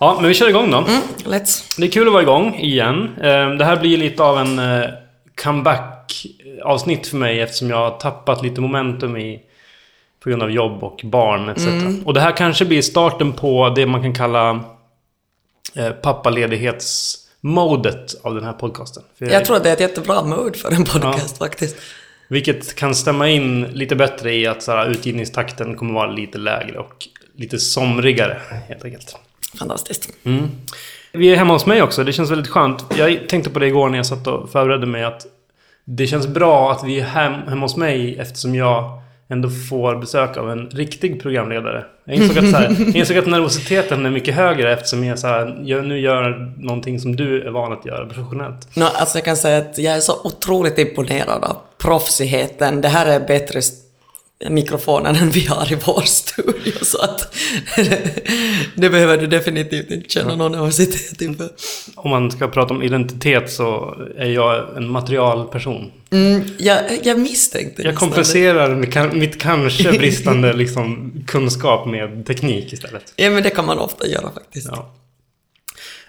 Ja, men vi kör igång då. Mm, let's. Det är kul att vara igång igen. Eh, Det här blir lite av en eh, comeback-avsnitt för mig eftersom jag har tappat lite momentum i på grund av jobb och barn etc. Mm. Och det här kanske blir starten på det man kan kalla eh, pappaledighetsmodet av den här podcasten. För Jag tror att det är ett jättebra mode för en podcast faktiskt. Vilket kan stämma in lite bättre i att så här, utgivningstakten kommer vara lite lägre och lite somrigare helt enkelt. Fantastiskt. Mm. Vi är hemma hos mig också, det känns väldigt skönt. Jag tänkte på det igår när jag satt och förberedde mig att det känns bra att vi är hem, hemma hos mig eftersom jag ändå får besök av en riktig programledare. Jag insåg att, så här, jag insåg att nervositeten är mycket högre eftersom jag, så här, jag nu gör någonting som du är van att göra professionellt. No, alltså jag kan säga att jag är så otroligt imponerad av proffsigheten. Det här är bättre mikrofonen än vi har i vår studio, så att det behöver du definitivt inte känna någon nervositet inför. Om man ska prata om identitet så är jag en materialperson. Mm, jag, jag misstänkte Jag kompenserar mitt kanske bristande liksom, kunskap med teknik istället. Ja, men det kan man ofta göra faktiskt. Ja.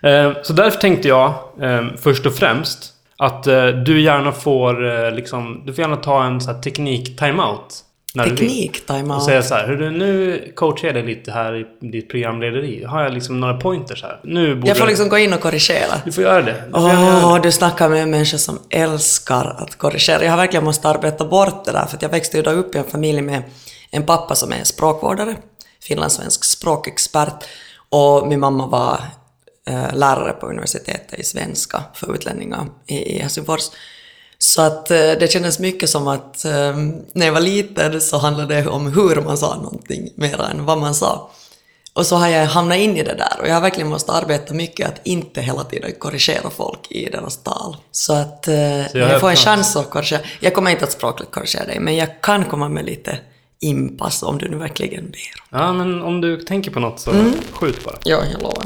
Eh, Så därför tänkte jag eh, först och främst att eh, du gärna får liksom, du får gärna ta en så här teknik-timeout. Du. Teknik, Och time-out. säga så här, "Hörru, nu coachar jag dig lite här i ditt programlederi. Har jag liksom några pointers här? Nu borde Jag får liksom gå in och korrigera. Du får göra det. Du Åh, göra det. du snackar med en människa som älskar att korrigera. Jag har verkligen måste arbeta bort det där, för jag växte ju då upp i en familj med en pappa som är språkvårdare, finlandssvensk språkexpert, och min mamma var eh, lärare på universitetet i svenska för utlänningar i Helsingfors. Så att eh, det kändes mycket som att eh, när jag var liten så handlade det om hur man sa någonting mer än vad man sa. Och så har jag hamnat in i det där och jag har verkligen måste arbeta mycket att inte hela tiden korrigera folk i deras tal. Så att eh, jag jag, har får en chans. chans att korrigera. Jag kommer inte att språkligt korrigera dig, men jag kan komma med lite inpass om du nu verkligen ber. Ja, men om du tänker på något så Mm. skjut bara. Ja, jag lovar.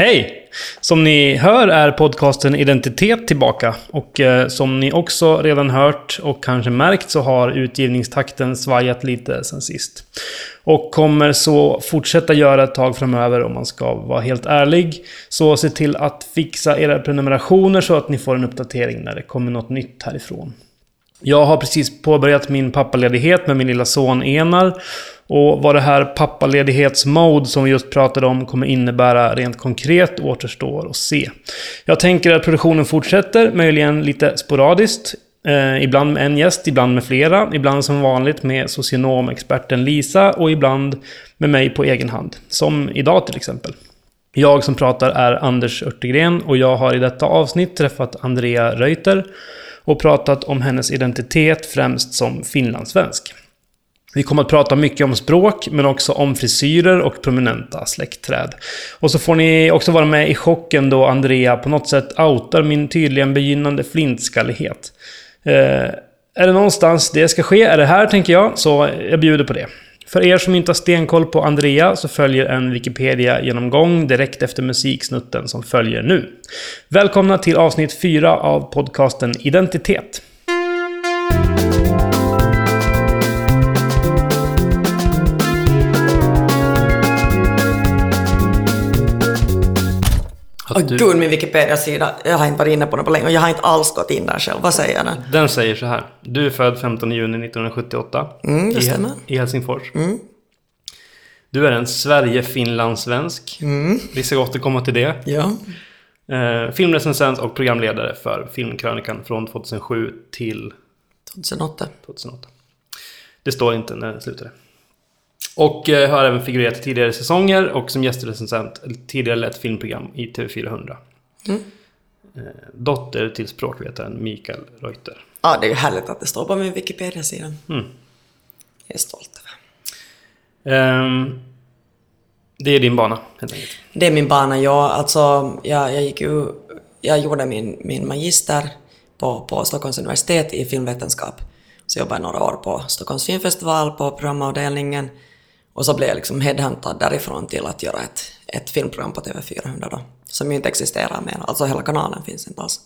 Hej! Som ni hör är podcasten Identitet tillbaka. Och eh, som ni också redan hört och kanske märkt så har utgivningstakten svajat lite sen sist. Och kommer så fortsätta göra ett tag framöver om man ska vara helt ärlig. Så se till att fixa era prenumerationer så att ni får en uppdatering när det kommer något nytt härifrån. Jag har precis påbörjat min pappaledighet med min lilla son Enar. Och vad det här pappaledighetsmode som vi just pratade om kommer innebära rent konkret återstår att se. Jag tänker att produktionen fortsätter, möjligen lite sporadiskt. Eh, ibland med en gäst, ibland med flera. Ibland som vanligt med socionomexperten Lisa och ibland med mig på egen hand. Som idag till exempel. Jag som pratar är Anders Örtegren och jag har i detta avsnitt träffat Andrea Reuter och pratat om hennes identitet främst som finlandssvensk. Vi kommer att prata mycket om språk, men också om frisyrer och prominenta släktträd. Och så får ni också vara med i chocken då Andrea på något sätt outar min tydligen begynnande flintskallighet. Eh, är det någonstans det ska ske, är det här tänker jag, så jag bjuder på det. För er som inte har stenkoll på Andrea så följer en Wikipedia-genomgång direkt efter musiksnutten som följer nu. Välkomna till avsnitt 4 av podcasten Identitet. Åh gud, min Wikipedia-sida. Jag har inte varit inne på den på länge och jag har inte alls gått in där själv. Vad säger den? Den säger så här. Du är född 15 juni 1978. Mm, det i, stämmer. I Helsingfors. Mm. Du är en Sverige-finlandssvensk. Mm. Vi ska återkomma till det. Ja. Eh, filmrecensent och programledare för Filmkrönikan från 2007 till 2008. 2008. Det står inte när det slutade. Och eh, har även figurerat i tidigare säsonger och som gästrecensent tidigare lett filmprogram i TV400. Mm. Eh, dotter till språkvetaren Mikael Reuter. Ja, det är ju härligt att det står på min Wikipedia-sida. Mm. Jag är stolt över. Ehm, det är din bana, helt enkelt. Det är min bana, ja. Alltså, jag, jag gick ju... Jag gjorde min, min magister på, på Stockholms universitet i filmvetenskap. Så jag jobbade några år på Stockholms filmfestival på programavdelningen. Och så blev jag liksom headhuntad därifrån till att göra ett, ett filmprogram på TV400 då. Som ju inte existerar mer, alltså hela kanalen finns inte alls.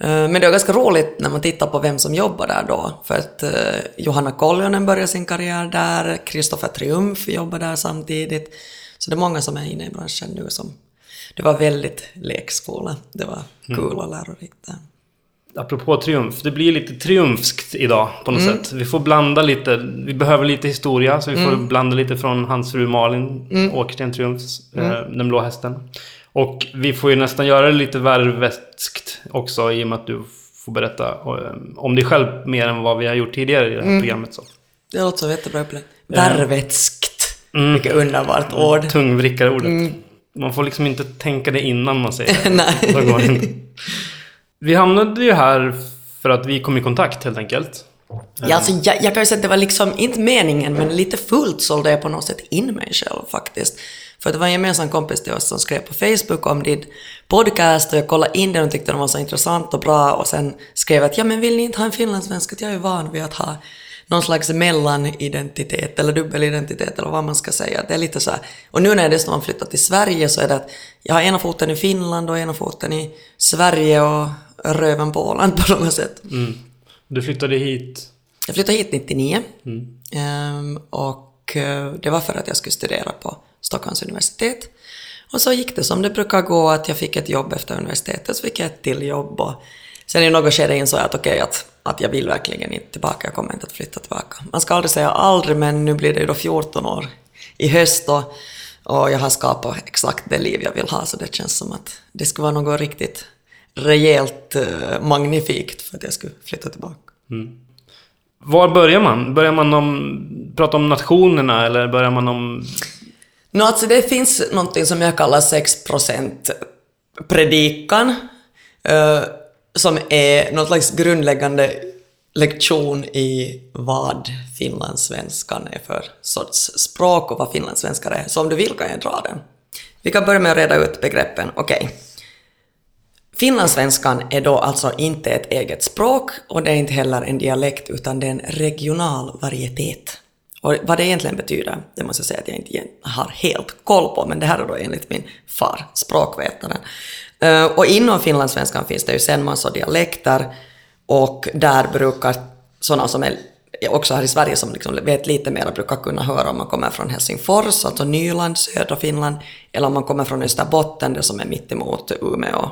Eh, Men det var ganska roligt när man tittar på vem som jobbar där då. För att eh, Johanna Koljonen började sin karriär där, Kristoffer Triumf jobbar där samtidigt. Så det är många som är inne i branschen nu som... Det var väldigt lekskola. Det var kul och lärorikt där. Apropå triumf, det blir lite triumfskt idag på något sätt. Vi får blanda lite, vi behöver lite historia, så vi får blanda lite från hans fru Malin, Åkersten Triumfs, eh, Den blå hästen. Och vi får ju nästan göra det lite värveskt också i och med att du får berätta eh, om dig själv mer än vad vi har gjort tidigare i det här programmet. Så. Det låter som jättebra upplägg. Värvetskt. Vilket underbart ord. Tungvrickarordet. Man får liksom inte tänka det innan man säger det. Nej. Vi hamnade ju här för att vi kom i kontakt helt enkelt. Ja, alltså, jag, jag kan ju säga att det var liksom, inte meningen, men lite fullt sålde jag på något sätt in mig själv faktiskt. För det var en gemensam kompis till oss som skrev på Facebook om din podcast och jag kollade in den och tyckte den var så intressant och bra och sen skrev att ja men vill ni inte ha en finlandssvensk? Att jag är van vid att ha någon slags mellanidentitet eller dubbelidentitet eller vad man ska säga. Det är lite så här. Och nu när jag dessutom har flyttat till Sverige så är det att jag har ena foten i Finland och ena foten i Sverige och röven på Åland på något sätt. Mm. Du flyttade hit. Jag flyttade hit 99 Ehm, och eh, det var för att jag skulle studera på Stockholms universitet. Och så gick det som det brukar gå, att jag fick ett jobb efter universitetet, så fick jag ett till jobb och sen i något skede insåg jag att okej, att, att jag vill verkligen inte tillbaka, jag kommer inte att flytta tillbaka. Man ska aldrig säga aldrig, men nu blir det ju då 14 år i höst och, och jag har skapat exakt det liv jag vill ha, så det känns som att det skulle vara något riktigt rejält eh, magnifikt för att jag skulle flytta tillbaka. Var börjar man? Börjar man om, prata om nationerna eller börjar man om... Nå, alltså det finns någonting som jag kallar 6% predikan, eh, som är något slags grundläggande lektion i vad finlandssvenskan är för sorts språk och vad finlandssvenskar är. Så om du vill kan jag dra den. Vi kan börja med att reda ut begreppen. Okej. Finlandssvenskan är då alltså inte ett eget språk och det är inte heller en dialekt utan det är en regional varietet. Och vad det egentligen betyder, det måste jag säga att jag inte har helt koll på, men det här är då enligt min far, språkvetaren. Eh, och inom finlandssvenskan finns det ju sen massor dialekter och där brukar sådana som är också här i Sverige som liksom vet lite mer brukar kunna höra om man kommer från Helsingfors, alltså Nyland, södra Finland, eller om man kommer från Österbotten, det som är mittemot Umeå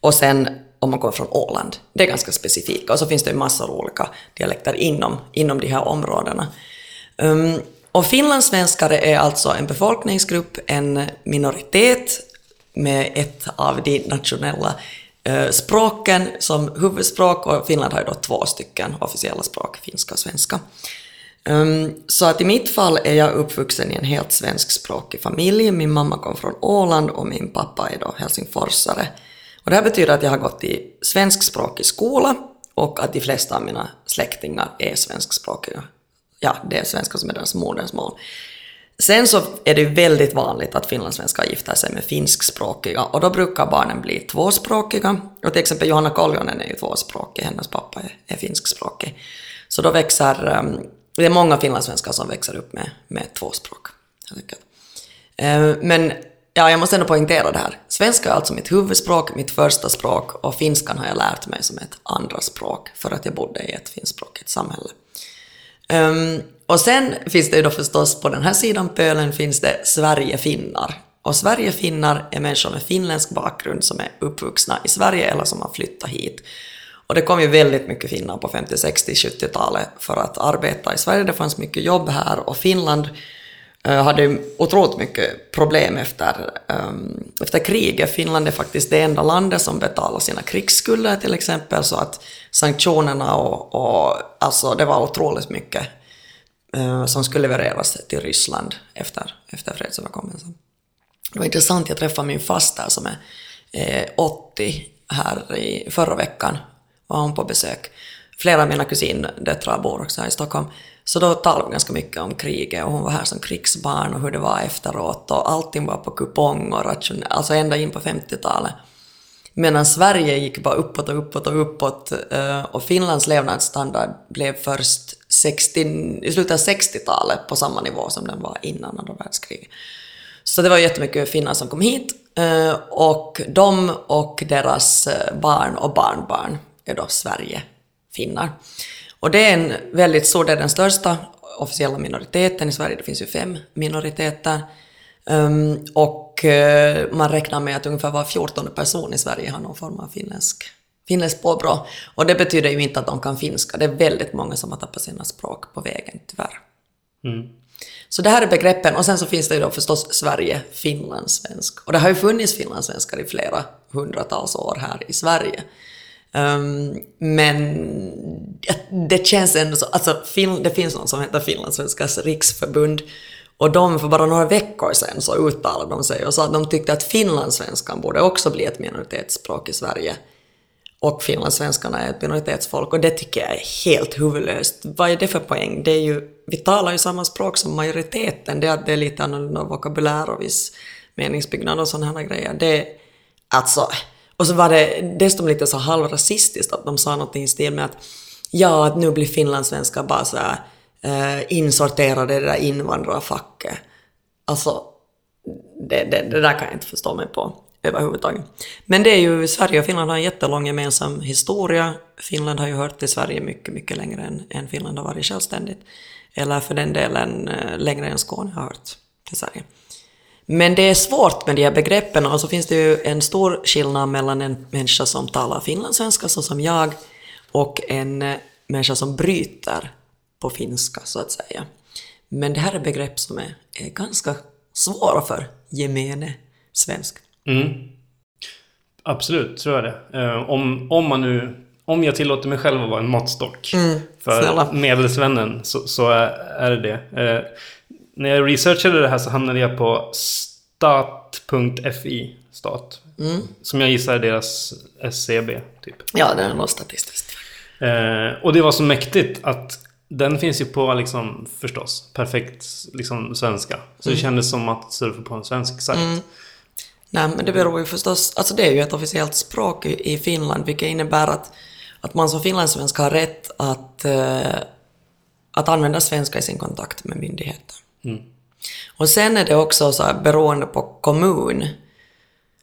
och sen om man kommer från Åland. Det är ganska specifika. Och så finns det ju massor olika dialekter inom, inom de här områdena. Um, och finlandssvenskare är alltså en befolkningsgrupp, en minoritet med ett av de nationella eh, språken som huvudspråk och Finland har ju då två stycken officiella språk, finska och svenska. Um, så att i mitt fall är jag uppvuxen i en helt svenskspråkig familj. Min mamma kom från Åland och min pappa är då helsingforsare. Och det här betyder att jag har gått i svenskspråkig skola och att de flesta av mina släktingar är svenskspråkiga. Ja, det är svenska som är deras modersmål. Sen så är det ju väldigt vanligt att finlandssvenskar gifter sig med finskspråkiga och då brukar barnen bli tvåspråkiga. Och till exempel Johanna Koljonen är ju tvåspråkig, hennes pappa är, är finskspråkig. Så då växer, ehm, det är många finlandssvenskar som växer upp med, med tvåspråk. Ehm, men ja, jag måste ändå poängtera det här. Svenska är alltså mitt huvudspråk, mitt första språk och finskan har jag lärt mig som ett andra språk för att jag bodde i ett finskspråkigt samhälle. Um, och sen finns det ju då förstås på den här sidan pölen finns det Sverigefinnar. Och Sverigefinnar är människor med finländsk bakgrund som är uppvuxna i Sverige eller som har flyttat hit. Och det kom ju väldigt mycket finnar på 50-, 60-, 70-talet för att arbeta i Sverige. Det fanns mycket jobb här och Finland Eh, hade otroligt mycket problem efter, um, efter kriget. Finland är faktiskt det enda landet som betalar sina krigsskulder till exempel, så att sanktionerna och, och alltså det var otroligt mycket uh, som skulle levereras till Ryssland efter, efter fredsöverenskommelsen. Det var intressant, jag träffade min faster som är eh, 80 här i förra veckan, var hon på besök. Flera av mina kusindöttrar bor också här i Stockholm. Så då talade vi ganska mycket om kriget och hon var här som krigsbarn och hur det var efteråt och allting var på kupong och ration, alltså ända in på 50-talet. Medan Sverige gick bara uppåt och uppåt och uppåt eh, och Finlands levnadsstandard blev först 60, i slutet av 60-talet på samma nivå som den var innan andra världskriget. Så det var jättemycket finnar som kom hit eh, och de och deras eh, barn och barnbarn är då Sverige-finnar. Och det är en väldigt stor, det är den största officiella minoriteten i Sverige, det finns ju fem minoriteter. Um, och uh, man räknar med att ungefär var fjortonde person i Sverige har någon form av finländsk, finländskt påbrå. Och det betyder ju inte att de kan finska, det är väldigt många som har tappat sina språk på vägen, tyvärr. Mm. Så det här är begreppen, och sen så finns det ju då förstås Sverige, finlandssvensk. Och det har ju funnits finlandssvenskar i flera hundratals år här i Sverige. Um, men det känns ändå så, alltså det finns någon som heter Finlandssvenskars riksförbund och de för bara några veckor sedan så uttalade de sig och sa att de tyckte att finlandssvenskan borde också bli ett minoritetsspråk i Sverige. Och finlandssvenskarna är ett minoritetsfolk och det tycker jag är helt huvudlöst. Vad är det för poäng? Det är ju, vi talar ju samma språk som majoriteten, det är att det är lite annorlunda vokabulär och viss meningsbyggnad och sådana här grejer. Det, alltså, och så var det dessutom lite så halvrasistiskt att de sa någonting i stil med att ja, att nu blir finlandssvenskar bara så här, eh, insorterade i det där invandrarfacket. Alltså, det, det, det där kan jag inte förstå mig på överhuvudtaget. Men det är ju, Sverige och Finland har en jättelång gemensam historia. Finland har ju hört till Sverige mycket, mycket längre än, än Finland har varit självständigt. Eller för den delen eh, längre än Skåne har hört till Sverige. Men det är svårt med de här begreppen och så finns det ju en stor skillnad mellan en människa som talar finlandssvenska, så som jag, och en eh, människa som bryter på finska, så att säga. Men det här är begrepp som är, är ganska svåra för gemene svensk. Mm. Absolut, tror jag det. Uh, om, om man nu... Om jag tillåter mig själv att vara en måttstock mm, för medelsvännen så, så är, är det det. När jag researchade det här så hamnade jag på stat.fi. Stat. Mm. Som jag gissar är deras SCB, typ. Ja, det är något statistiskt. Eh, och det var så mäktigt att den finns ju på, liksom, förstås, perfekt liksom, svenska. Så mm. det kändes som att surfa på en svensk sajt. Mm. Nej, men det beror ju förstås... Alltså det är ju ett officiellt språk i Finland, vilket innebär att, att man som finlandssvensk har rätt att, uh, att använda svenska i sin kontakt med myndigheter. Mm. Och sen är det också så här, beroende på kommun,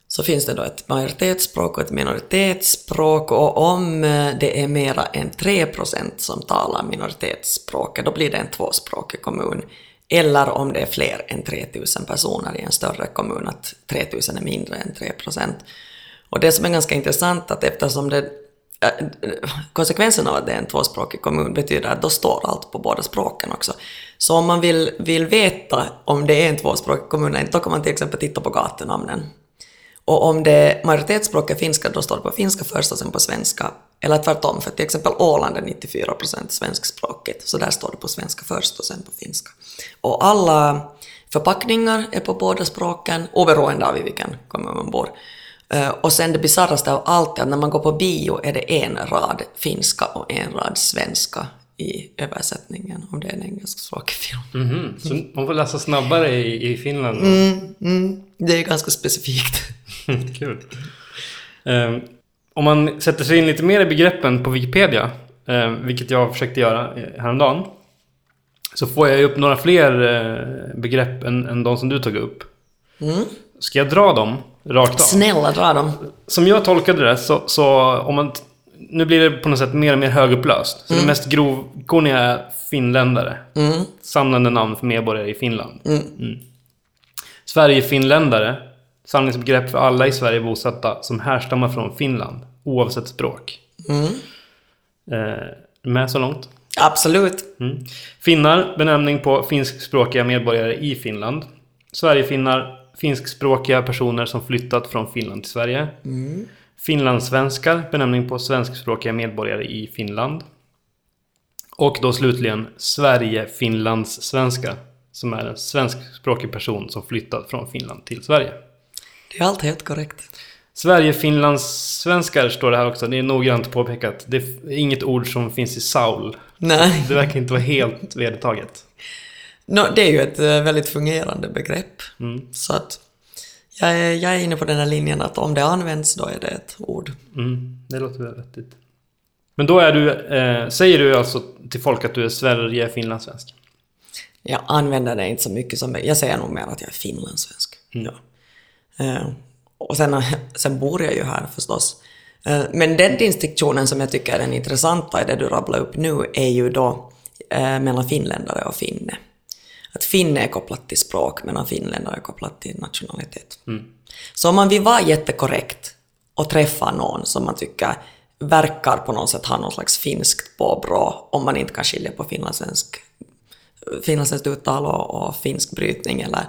så finns det då ett majoritetsspråk och ett minoritetsspråk och om eh, det är mera än 3% som talar minoritetsspråket, då blir det en tvåspråkig kommun. Eller om det är fler än 3000 personer i en större kommun, att 3000 är mindre än 3 Och det som är ganska intressant att eftersom det eh, konsekvensen av att det är en tvåspråkig kommun betyder att då står allt på båda språken också. Så om man vill, vill veta om det är en tvåspråkig kommun eller då kan man till exempel titta på gatunamnen. Och om det majoritetsspråket är finska, då står det på finska först och sen på svenska. Eller tvärtom, för till exempel Åland är 94% svenskspråkigt, så där står det på svenska först och sen på finska. Och alla förpackningar är på båda språken, oberoende av i vilken kommun man bor. Eh, och sen det bisarraste av allt är att när man går på bio är det en rad finska och en rad svenska i översättningen, om det är en engelskspråkig film. Mm -hmm. Så man får läsa snabbare i, i Finland? Mm, mm, det är ganska specifikt. Kul. Um, om man sätter sig in lite mer i begreppen på Wikipedia, um, vilket jag försökte göra häromdagen, så får jag upp några fler uh, begrepp än, än de som du tog upp. Mm. Ska jag dra dem rakt av? Snälla, dra dem. Som jag tolkade det så, så om man... Nu blir det på något sätt mer och mer högupplöst. Så mm. det mest grovkorniga är finländare. Mm. Samlande namn för medborgare i Finland. Mm. Mm. Sverige-finländare. Samlingsbegrepp för alla i Sverige bosatta som härstammar från Finland. Oavsett språk. Mm. Eh, med så långt? Absolut. Mm. Finnar, benämning på finskspråkiga medborgare i Finland. Sverigefinnar, finskspråkiga personer som flyttat från Finland till Sverige. Mm. Finlandssvenskar, benämning på svenskspråkiga medborgare i Finland. Och då slutligen Sverige-Finlands-svenska. Som är en svenskspråkig person som flyttat från Finland till Sverige. Det är allt helt korrekt. Sverige-Finlands-svenskar står det här också. Det är noggrant påpekat. Det är inget ord som finns i Saul. Nej. Det verkar inte vara helt vedertaget. No, det är ju ett eh, väldigt fungerande begrepp. Mm. Så att jag är, jag är inne på den här linjen att om det används då är det ett ord. Mm, det låter väl vettigt. Men då är du, eh, säger du alltså till folk att du är Sverige-Finlandssvensk? Jag använder det inte så mycket som... Jag säger nog mer att jag är finlandssvensk. Mm. Ja. Eh, och sen, sen bor jag ju här förstås. Eh, men den distinktionen som jag tycker är den intressanta i det du rabblar upp nu är ju då eh, mellan finländare och finne. Att finne är kopplat till språk medan finländare är kopplat till nationalitet. Så om man vill vara jättekorrekt och träffa någon som man tycker verkar på något sätt ha någon slags finskt påbrå, om man inte kan skilja på finlandssvensk finlandssvenskt uttal och, och finsk brytning eller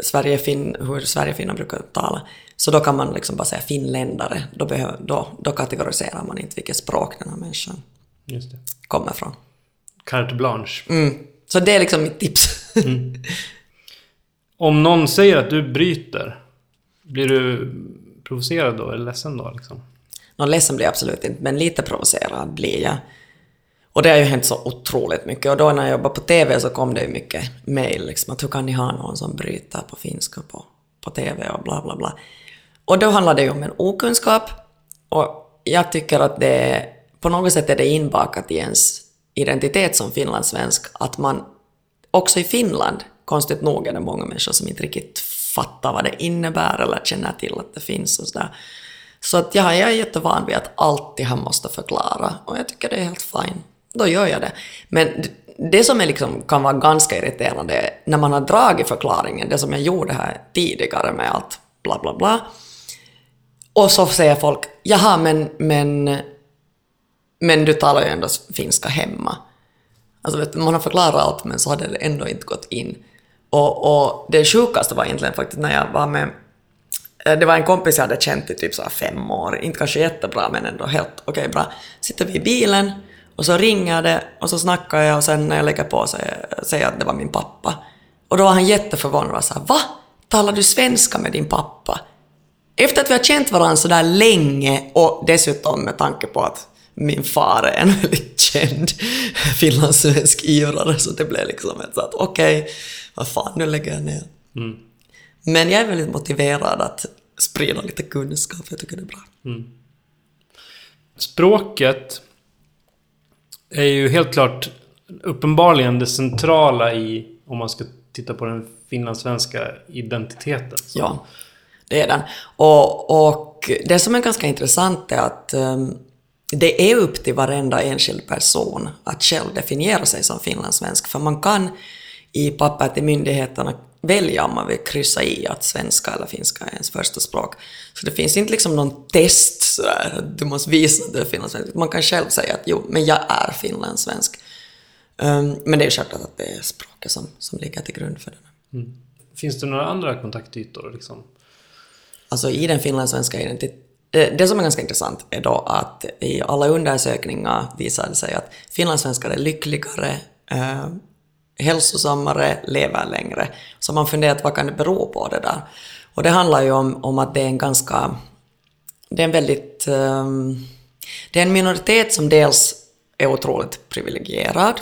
Sverigefin, hur Sverigefinnar brukar tala, så då kan man liksom bara säga finländare. Då, behöver, då, då kategoriserar man inte vilket språk den här människan Just det. kommer från. Carte blanche. Mm. Så det är liksom mitt tips. Om någon säger att du bryter, blir du provocerad då? Eller ledsen då? Liksom? Någon ledsen blir jag absolut inte, men lite provocerad blir jag. Och det har ju hänt så otroligt mycket. Och då när jag jobbade på TV så kom det ju mycket mejl liksom att hur kan ni ha någon som bryter på finska på, på TV och bla bla bla. Och då handlar det ju om en okunskap. Och jag tycker att det på något sätt är det inbakat i ens identitet som finlandssvensk att man också i Finland, konstigt nog är det många människor som inte riktigt fattar vad det innebär eller känner till att det finns och sådär. Så att ja, jag är jättevan vid att alltid han måste förklara och jag tycker det är helt fine. Då gör jag det. Men det som är liksom, kan vara ganska irriterande är när man har dragit förklaringen, det som jag gjorde här tidigare med allt bla bla bla. Och så säger folk, jaha men, men, men du talar ju ändå finska hemma. Alltså vet man har förklarat allt men så hade det ändå inte gått in. Och, och det sjukaste var egentligen faktiskt när jag var med eh, det var en kompis jag hade känt i typ så här fem år, inte kanske jättebra men ändå helt okej bra. Sitter vi i bilen och så ringer det och så snackar jag och sen när jag lägger på så eh, säger jag att det var min pappa. Och då var han jätteförvånad och sa Va? Talar du svenska med din pappa? Efter att vi har känt varandra så där länge och dessutom med tanke på att min far är en väldigt känd finlandssvensk ivrare så det blev liksom ett så att okej, vad fan, nu lägger jag ner. Men jag är väldigt motiverad att sprida lite kunskap, jag tycker det är bra. Språket är ju helt klart uppenbarligen det centrala i, om man ska titta på den finlandssvenska identiteten. Så- Ja, det är den. Och, och det som är ganska intressant är att um, det är upp till varenda enskild person att själv definiera sig som finlandssvensk, för man kan i papper till myndigheterna välja om man vill kryssa i att svenska eller finska är ens första språk. Så det finns inte liksom någon test sådär, att du måste visa att du är finlandssvensk. Man kan själv säga att jo, men jag är finlandssvensk. Um, men det är självklart att det är språket som, som ligger till grund för det. Finns det några andra kontaktytor liksom? Alltså i den finlandssvenska identiteten. Eh, det som är ganska intressant är då att i alla undersökningar visar det sig att finlandssvenskar är lyckligare, eh, hälsosammare, lever längre. Så man funderat vad kan det bero på det där? Och det handlar ju om, om att det är en ganska... Det är en väldigt... Eh, det är en minoritet som dels är otroligt privilegierad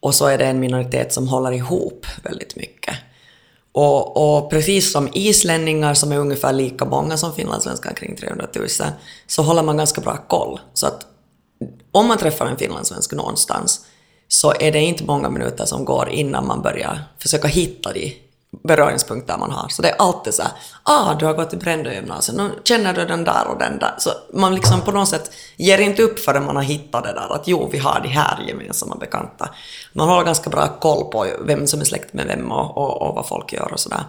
och så är det en minoritet som håller ihop väldigt mycket. Och, och precis som islänningar som är ungefär lika många som finlandssvenskar, kring 300 000, så håller man ganska bra koll. Så att om man träffar en finlandssvensk någonstans så är det inte många minuter som går innan man börjar försöka hitta de beröringspunkter man har. Så det är alltid så här, ah, du har gått i Brändögymnasiet, nu känner du den där och den där. Så man liksom på något sätt ger inte upp förrän man har hittat det där, att jo, vi har de här gemensamma bekanta. Man har ganska bra koll på vem som är släkt med vem och, och, och vad folk gör och sådär.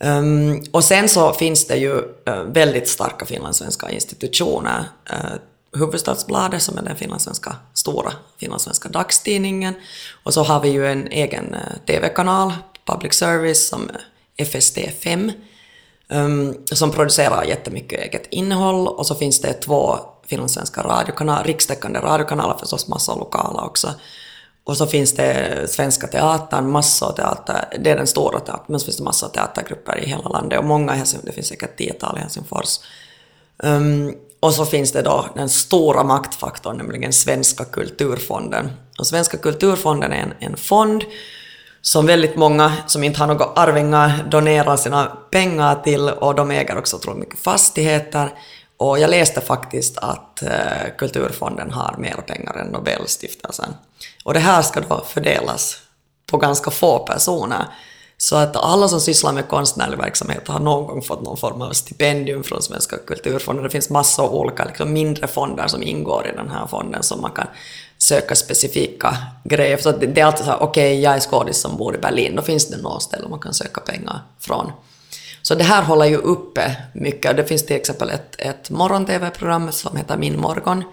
Um, och sen så finns det ju uh, väldigt starka finlandssvenska institutioner. Eh, uh, Hufvudstadsbladet som är den finlandssvenska, stora finlandssvenska dagstidningen. Och så har vi ju en egen uh, TV-kanal, public service, som FST5, um, som producerar jättemycket eget innehåll. Och så finns det två finlandssvenska radiokanaler, rikstäckande radiokanaler förstås, massa lokala också. Och så finns det Svenska Teatern, massor av teater, det är den stora teatern, men så finns det massor teatergrupper i hela landet och många i Helsingfors, det finns säkert tiotal i Helsingfors. Um, och så finns det då den stora maktfaktorn, nämligen Svenska kulturfonden. Och Svenska kulturfonden är en, en fond som väldigt många som inte har några arvingar donerar sina pengar till och de äger också otroligt mycket fastigheter. Och jag läste faktiskt att eh, Kulturfonden har mer pengar än Nobelstiftelsen. Och det här ska då fördelas på ganska få personer. Så att alla som sysslar med konstnärlig verksamhet har någon gång fått någon form av stipendium från Svenska kulturfonden. Det finns massor av olika liksom, mindre fonder som ingår i den här fonden som man kan söka specifika grejer. Så det är alltid så här, okej, okay, jag är skådis som bor i Berlin, då finns det något ställe man kan söka pengar från. Så det här håller ju uppe mycket. Det finns till exempel ett, ett morgon-tv-program som heter Min morgon.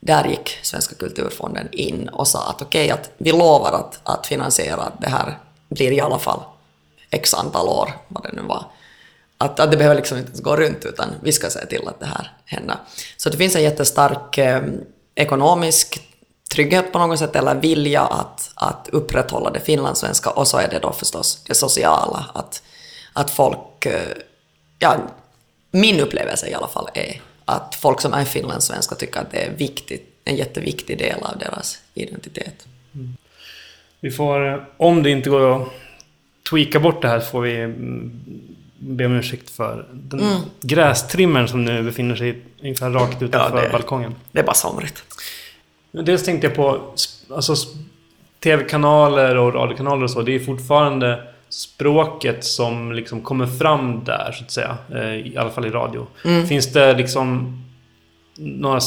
Där gick Svenska kulturfonden in och sa att okej, okay, att vi lovar att, att finansiera det här blir i alla fall x antal år, vad det nu var. Att, att det behöver liksom inte ens gå runt, utan vi ska se till att det här händer. Så det finns en jättestark eh, ekonomisk trygghet på något sätt, eller vilja att, att upprätthålla det finlandssvenska, och så är det då förstås det sociala, att, att folk... Eh, ja, min upplevelse i alla fall är att folk som är finlandssvenska tycker att det är viktigt, en jätteviktig del av deras identitet. Mm. Vi får, om det inte går att tweaka bort det här får vi mm, be om ursäkt för den mm. grästrimmern som nu befinner sig ungefär rakt utanför ja, det, balkongen. Det är bara somrigt. Dels tänkte jag på alltså, tv-kanaler och radiokanaler och så. Det är fortfarande språket som liksom kommer fram där, så att säga. Eh, I alla fall i radio. Mm. Finns det liksom några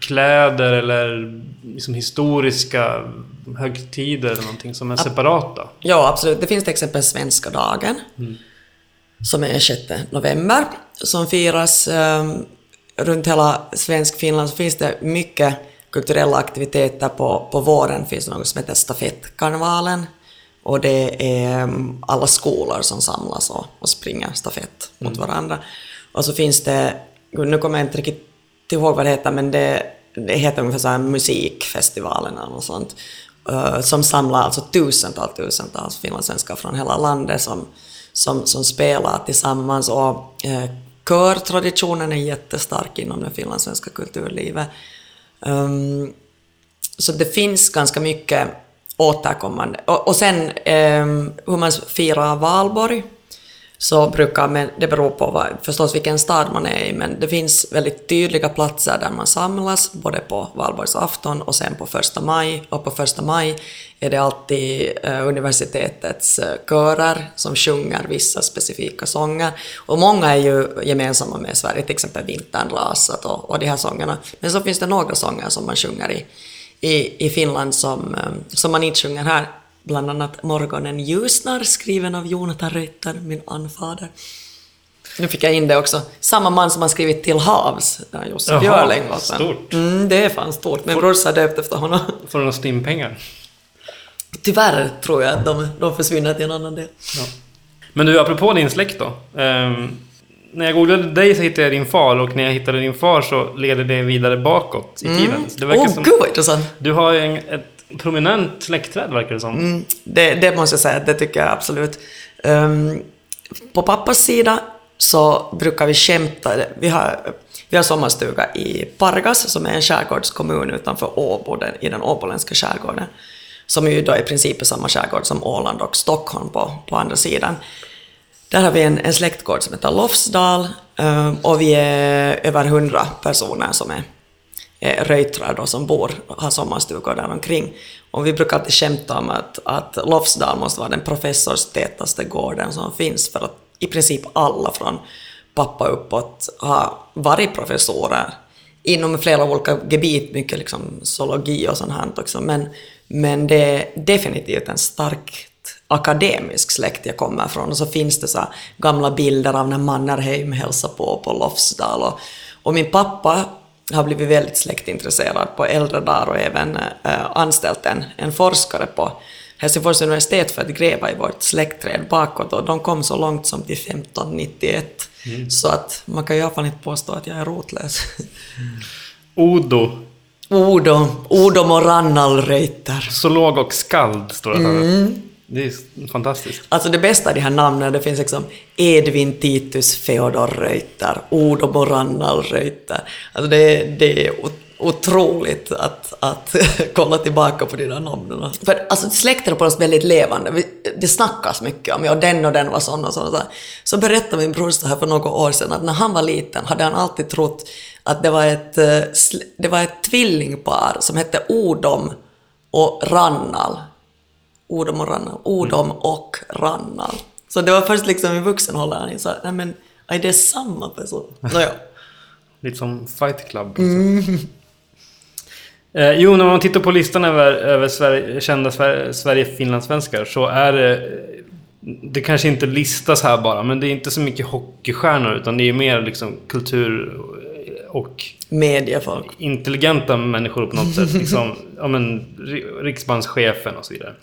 kläder eller liksom historiska högtider eller någonting som är separata? Ja, absolut. Det finns till exempel Svenska dagen, mm. som är 6 november, som firas um, runt hela svensk Finland. Så finns det mycket kulturella aktiviteter på, på våren. finns något som heter stafettkarnevalen. Och det är um, alla skolor som samlas och, och springer stafett mot mm. varandra. Och så finns det, nu kommer jag inte riktigt ihåg vad det heter, men det, det heter ungefär så här musikfestivalen eller något sånt. Uh, som samlar alltså tusentals, tusentals finlandssvenskar från hela landet som, som, som spelar tillsammans. Och uh, körtraditionen är jättestark inom det finlandssvenska kulturlivet. Um, så det finns ganska mycket återkommande. Och, och sen um, hur man firar valborg så brukar men det beror på vad, förstås vilken stad man är i, men det finns väldigt tydliga platser där man samlas, både på valborgsafton och sen på första maj. Och på första maj är det alltid eh, universitetets eh, körer som sjunger vissa specifika sånger. Och många är ju gemensamma med Sverige, till exempel Vintern rasat och, och de här sångerna. Men så finns det några sånger som man sjunger i, i, i Finland som, eh, som man inte sjunger här bland annat Morgonen ljusnar, skriven av Jonathan Reuter, min anfader. Nu fick jag in det också. Samma man som har skrivit Till havs, där Jussi Björling var Stort. Mm, det är fan stort. Min brorsa döpt efter honom. Får några stimpengar? Tyvärr tror jag att de, de försvinner till en annan del. Ja. Men du, apropå din släkt då. Um, när jag googlade dig så hittade jag din far och när jag hittade din far så leder det vidare bakåt i mm. tiden. Åh, oh, gud vad intressant! Du har en, ett prominent släktträd verkar det som. Mm, det, det, måste jag säga, det tycker jag absolut. Um, på pappas sida så brukar vi skämta. Vi har, vi har sommarstuga i Pargas som är en skärgårdskommun utanför Åbo, den, i den åboländska skärgården. Som ju då i princip är samma skärgård som Åland och Stockholm på, på andra sidan. Där har vi en, en släktgård som heter Lofsdal um, och vi är över hundra personer som är eh, röjtrar då som bor, har sommarstugor där omkring. Och vi brukar alltid skämta om att, att Lofsdal måste vara den professorstätaste gården som finns för att i princip alla från pappa uppåt har varit professorer inom flera olika gebit, mycket liksom zoologi och sånt här också, men, men det är definitivt en starkt akademisk släkt jag kommer från. Och så finns det så gamla bilder av när Mannerheim hälsar på på Lofsdal. Och, och min pappa har blivit väldigt släktintresserad på äldre dagar och även äh, anställt en, en forskare på, Helsingfors universitet för att gräva i vårt släktträd bakåt och de kom så långt som till 1591. Så att man kan i alla fall inte påstå att jag är rotlös. Odo, Odo, Odo Morannalreuter. zoolog och skald står det här. Mm. Det är fantastiskt. Alltså det bästa i de här namnen, det finns liksom Edvin Titus Feodor Reuter, Odo Morannalreuter. Alltså det, det är otroligt att, att kolla tillbaka på de där namnen. För alltså släkten är på oss väldigt levande. Det snackas mycket om, ja den och den var sån och sån och sån. Så berättade min bror så här för några år sedan att när han var liten hade han alltid trott att det var ett, eh, det var ett tvillingpar som hette Odom och Rannal. Odom och Rannal. Odom och Rannal. Så det var först liksom i vuxen ålder han insåg, nej men, är det samma person? Nåja. Lite som Fight Club. Eh, jo, när man tittar på listan över, över Sverige, kända Sver- Sverige-finlandssvenskar så är det... Det kanske inte listas här bara, men det är inte så mycket hockeystjärnor utan det är mer liksom kultur och Mediefolk. intelligenta människor på något sätt. Liksom, ja, men, ri- riksbankschefen och så vidare.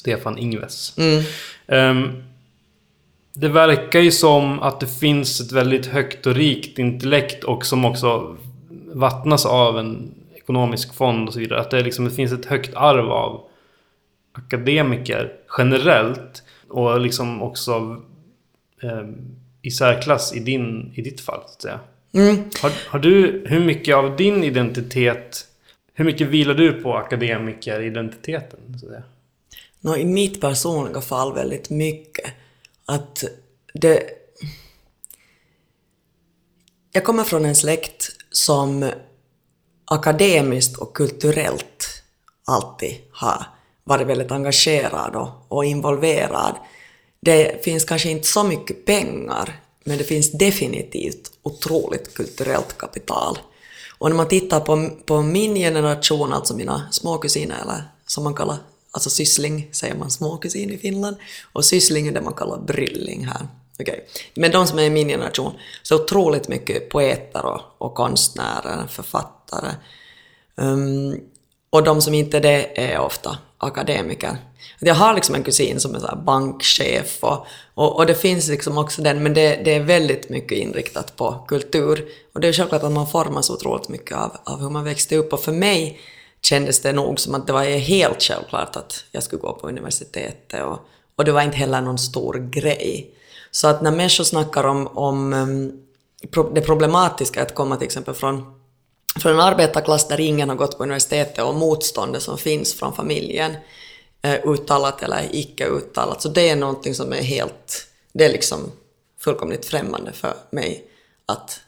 Stefan Ingves. Mm. Ehm, det verkar ju som att det finns ett väldigt högt och rikt intellekt och som också vattnas av en ekonomisk fond och så vidare. Att det, liksom, det finns ett högt arv av akademiker generellt och liksom också um, i särklass i, din, i ditt fall. Så att säga. Mm. Har, har du, hur mycket av din identitet, hur mycket vilar du på akademikeridentiteten? Så att säga? Nå, I mitt personliga fall väldigt mycket. Att det... Jag kommer från en släkt som akademiskt och kulturellt alltid har varit väldigt engagerad och, och involverad. Det finns kanske inte så mycket pengar, men det finns definitivt otroligt kulturellt kapital. Och när man tittar på, på min generation, alltså mina småkusiner, eller som man kallar, alltså syssling säger man småkusin i Finland, och syssling är det man kallar brylling här. Okay. Men de som är i min generation, så otroligt mycket poeter och, och konstnärer, författare. Um, och de som inte är det är ofta akademiker. Jag har liksom en kusin som är så här bankchef och, och, och det finns liksom också den, men det, det är väldigt mycket inriktat på kultur. Och det är självklart att man formas otroligt mycket av, av hur man växte upp. Och för mig kändes det nog som att det var helt självklart att jag skulle gå på universitetet och, och det var inte heller någon stor grej. Så att när människor snackar om, om um, det problematiska att komma till exempel från från en arbetarklass där ingen har gått på universitetet och motståndet som finns från familjen, eh, uttalat eller icke uttalat. Så det är någonting som är helt, det är liksom fullkomligt främmande för mig att,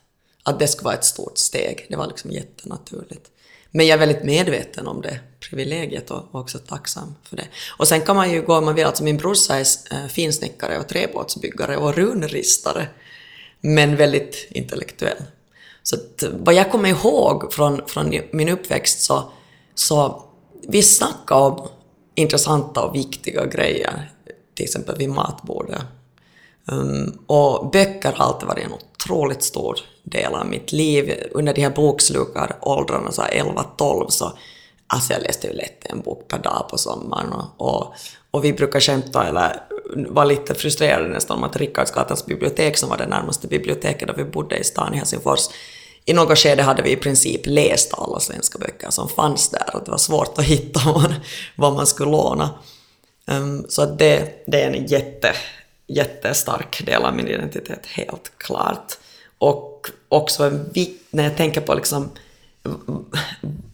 att det skulle vara ett stort steg. Det var liksom jättenaturligt. Men jag är väldigt medveten om det privilegiet och också tacksam för det. Och sen kan man ju gå om man vill, alltså min brorsa är eh, finsnickare och träbåtsbyggare och runristare, men väldigt intellektuell. Så att, vad jag kommer ihåg från, från min uppväxt så, så vi snackade om intressanta och viktiga grejer, till exempel vid matbordet. Um, och böcker har alltid varit något otroligt stor del av mitt liv. Under de här bokslukaråldrarna, 11-12, så alltså jag läste ju lätt en bok per dag på sommaren. Och, och, och vi brukar skämta, eller var lite frustrerade nästan om att Rickardsgatans bibliotek, som var det närmaste biblioteket där vi bodde i stan i Helsingfors, i något skede hade vi i princip läst alla svenska böcker som fanns där och det var svårt att hitta vad, vad man skulle låna. Um, så att det, det är en jätte, jättestark del av min identitet, helt klart. Och också när jag tänker på liksom